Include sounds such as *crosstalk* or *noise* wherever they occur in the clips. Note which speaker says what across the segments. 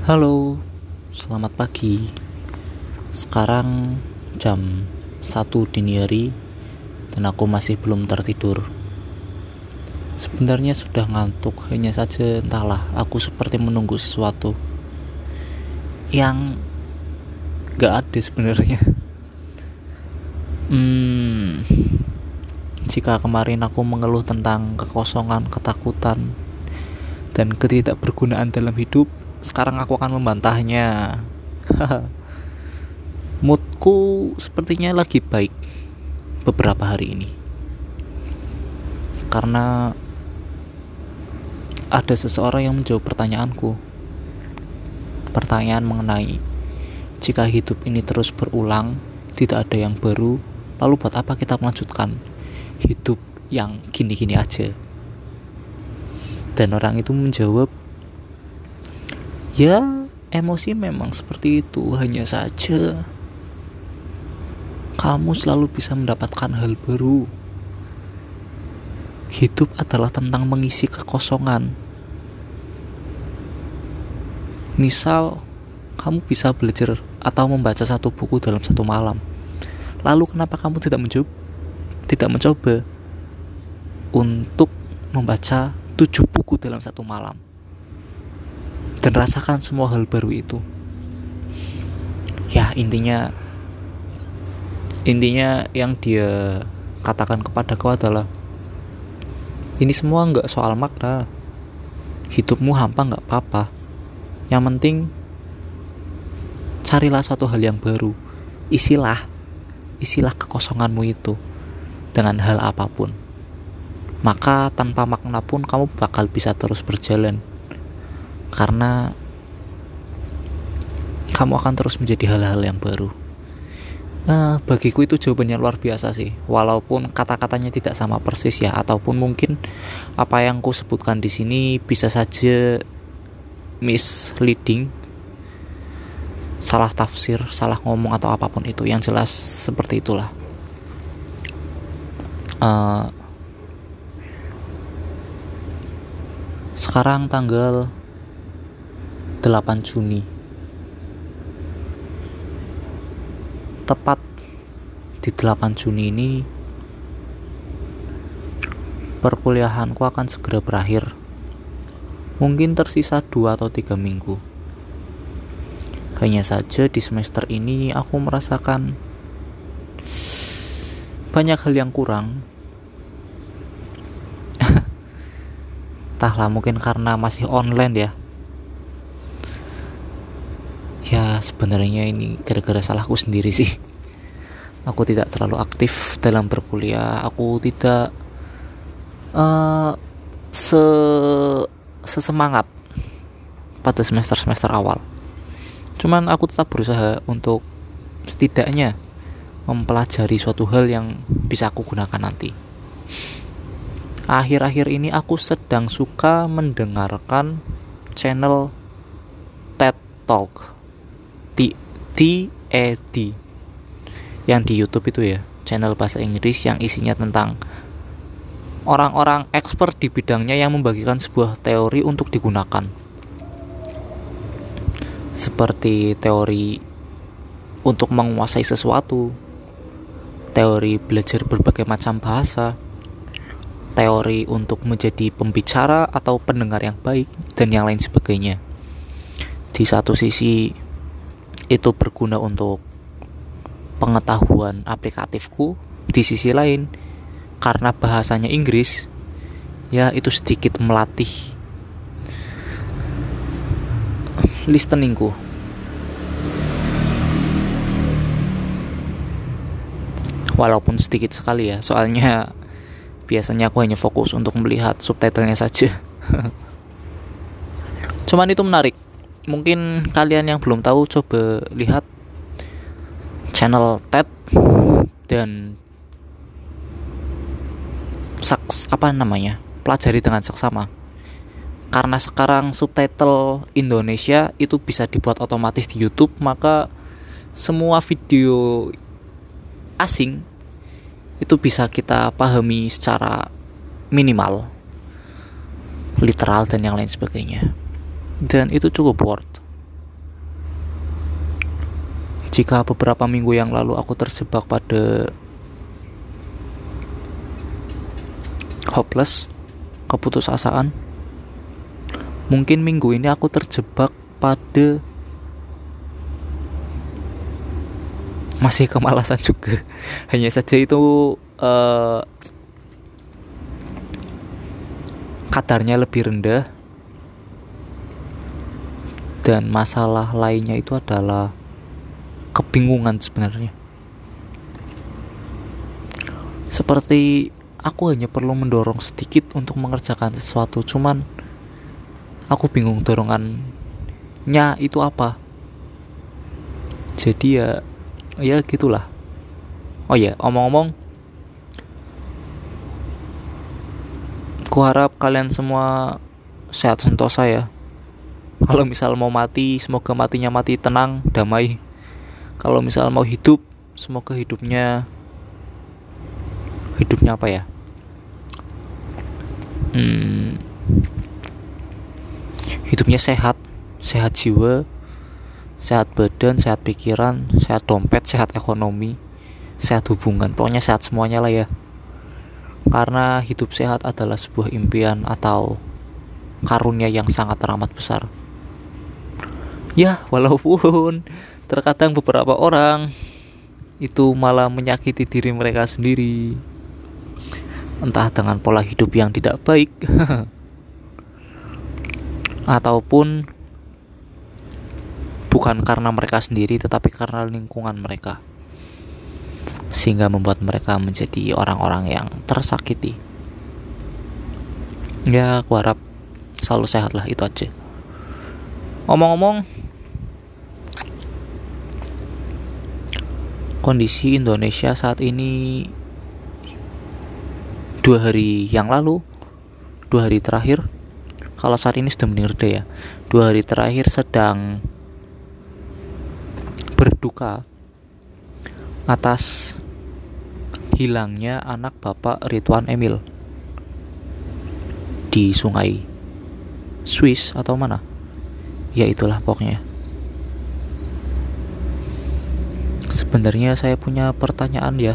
Speaker 1: Halo, selamat pagi. Sekarang jam 1 dini hari dan aku masih belum tertidur. Sebenarnya sudah ngantuk, hanya saja entahlah, aku seperti menunggu sesuatu yang gak ada sebenarnya. Hmm, jika kemarin aku mengeluh tentang kekosongan, ketakutan, dan ketidakbergunaan dalam hidup, sekarang aku akan membantahnya. *laughs* Moodku sepertinya lagi baik beberapa hari ini. Karena ada seseorang yang menjawab pertanyaanku. Pertanyaan mengenai jika hidup ini terus berulang, tidak ada yang baru, lalu buat apa kita melanjutkan hidup yang gini-gini aja? Dan orang itu menjawab, Ya, emosi memang seperti itu, hanya saja kamu selalu bisa mendapatkan hal baru. Hidup adalah tentang mengisi kekosongan. Misal, kamu bisa belajar atau membaca satu buku dalam satu malam. Lalu kenapa kamu tidak mencoba? Tidak mencoba untuk membaca tujuh buku dalam satu malam? Dan rasakan semua hal baru itu. Ya intinya intinya yang dia katakan kepadaku adalah ini semua nggak soal makna. Hidupmu hampa nggak apa-apa. Yang penting carilah suatu hal yang baru. Isilah isilah kekosonganmu itu dengan hal apa pun. Maka tanpa makna pun kamu bakal bisa terus berjalan karena kamu akan terus menjadi hal-hal yang baru. Nah, bagiku itu jawabannya luar biasa sih, walaupun kata-katanya tidak sama persis ya, ataupun mungkin apa yang ku sebutkan di sini bisa saja misleading, salah tafsir, salah ngomong atau apa pun itu, yang jelas seperti itulah. Uh, sekarang tanggal 8 Juni. Tepat di 8 Juni ini perkuliahanku akan segera berakhir. Mungkin tersisa 2 atau 3 minggu. Hanya saja di semester ini aku merasakan banyak hal yang kurang. *laughs* Entahlah mungkin karena masih online ya ya sebenarnya ini gara-gara salahku sendiri sih. Aku tidak terlalu aktif dalam berkuliah. Aku tidak uh, se sesemangat pada semester-semester awal. Cuman aku tetap berusaha untuk setidaknya mempelajari suatu hal yang bisa aku gunakan nanti. Akhir-akhir ini aku sedang suka mendengarkan channel TED Talk T T E D yang di YouTube itu ya channel bahasa Inggris yang isinya tentang orang-orang expert di bidangnya yang membagikan sebuah teori untuk digunakan. Seperti teori untuk menguasai sesuatu teori belajar berbagai macam bahasa teori untuk menjadi pembicara atau pendengar yang baik dan yang lain sebagainya. Di satu sisi itu berguna untuk pengetahuan aplikatifku. Di sisi lain karena bahasanya Inggris ya itu sedikit melatih listeningku. Walaupun sedikit sekali ya soalnya biasanya aku hanya fokus untuk melihat subtitlenya saja. *laughs* Cuman itu menarik mungkin kalian yang belum tahu coba lihat channel TED dan saks apa namanya pelajari dengan seksama. Karena sekarang subtitle Indonesia itu bisa dibuat otomatis di YouTube maka semua video asing itu bisa kita pahami secara minimal literal dan yang lain sebagainya dan itu cukup worth jika beberapa minggu yang lalu aku terjebak pada hopeless, keputusasaan, mungkin minggu ini aku terjebak pada masih kemalasan juga. *laughs* Hanya saja itu uh, kadarnya lebih rendah dan masalah lainnya itu adalah kebingungan sebenarnya. Seperti aku hanya perlu mendorong sedikit untuk mengerjakan sesuatu, cuman aku bingung dorongannya itu apa. Jadi ya ya gitulah. Oh ya, omong-omong Kuharap kalian semua sehat sentosa ya. Kalau misal mau mati, semoga matinya mati tenang, damai. Kalau misal mau hidup semoga hidupnya hidupnya apa ya? Hmm, hidupnya sehat sehat jiwa sehat badan sehat pikiran sehat dompet sehat ekonomi sehat hubungan. Pokoknya sehat semuanya lah ya. Karena hidup sehat adalah sebuah impian atau karunia yang sangat teramat besar ya walaupun Terkadang beberapa orang itu malah menyakiti diri mereka sendiri. Entah dengan pola hidup yang tidak baik *laughs* ataupun bukan karena mereka sendiri tetapi karena lingkungan mereka. Sehingga membuat mereka menjadi orang-orang yang tersakiti. Ya, aku harap selalu sehat lah itu aja. Ngomong-ngomong, kondisi Indonesia saat ini dua hari yang lalu dua hari terakhir kalau saat ini sudah meninggal ya dua hari terakhir sedang berduka atas hilangnya anak bapak Ridwan Emil di sungai Swiss atau mana? Ya itulah pokoknya Sebenarnya saya punya pertanyaan ya.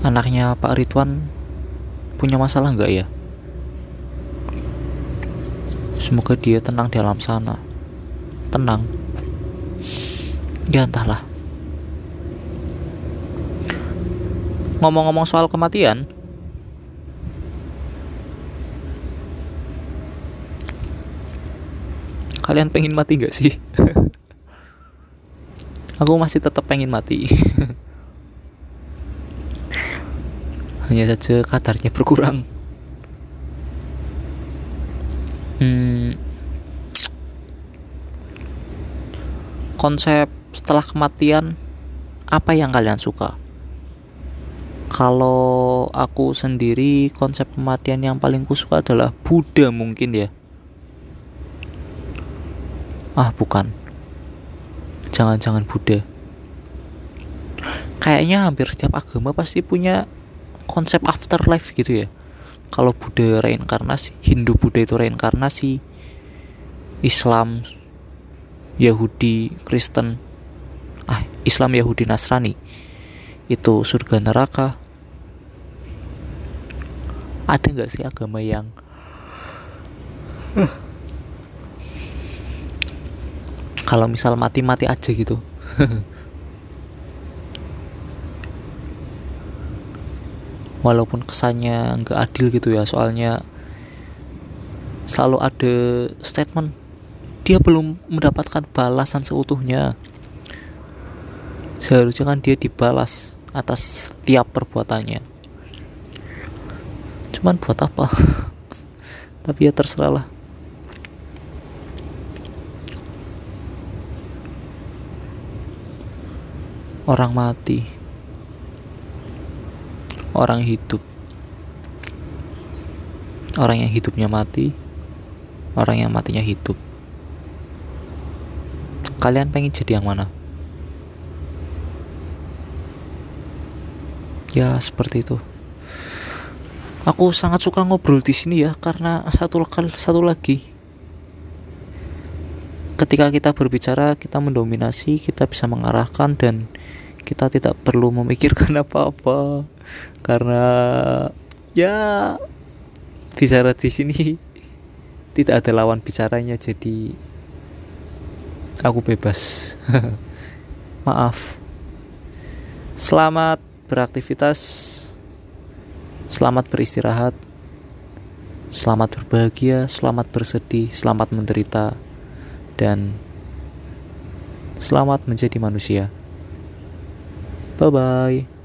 Speaker 1: Anaknya Pak Ridwan punya masalah nggak ya? Semoga dia tenang di alam sana. Tenang. Ya entahlah. Ngomong-ngomong soal kematian, kalian pengen mati gak sih? *laughs* Aku masih tetap pengen mati. *laughs* Hanya saja kadarnya berkurang. Hmm, konsep setelah kematian apa yang kalian suka? Kalau aku sendiri konsep kematian yang paling kusuka adalah Buddha mungkin ya ah bukan. Jangan-jangan Buddha. Kayaknya hampir setiap agama pasti punya konsep afterlife gitu ya. Kalau Buddha reinkarnasi Hindu Buddha itu reinkarnasi Islam Yahudi Kristen ah Islam Yahudi Nasrani itu surga neraka. Ada nggak sih agama yang kalau misal mati-mati aja gitu. *laughs* Walaupun kesannya nggak adil gitu ya soalnya selalu ada statement. Dia belum mendapatkan balasan seutuhnya. Seharusnya kan dia dibalas atas tiap perbuatannya. Cuman buat apa? *laughs* Tapi ya terserah orang mati, orang hidup, orang yang hidupnya mati, orang yang matinya hidup. Kalian pengen jadi yang mana? Ya seperti itu. Aku sangat suka ngobrol di sini ya karena satu lokal satu lagi ketika kita berbicara kita mendominasi kita bisa mengarahkan dan kita tidak perlu memikirkan *laughs* apa-apa. Karena ya bicara di sini *laughs* tidak ada lawan bicaranya jadi aku bebas. *laughs* Maaf. Selamat beraktivitas. Selamat beristirahat. Selamat berbahagia selamat bersedih selamat menderita dan selamat menjadi manusia. Bye bye.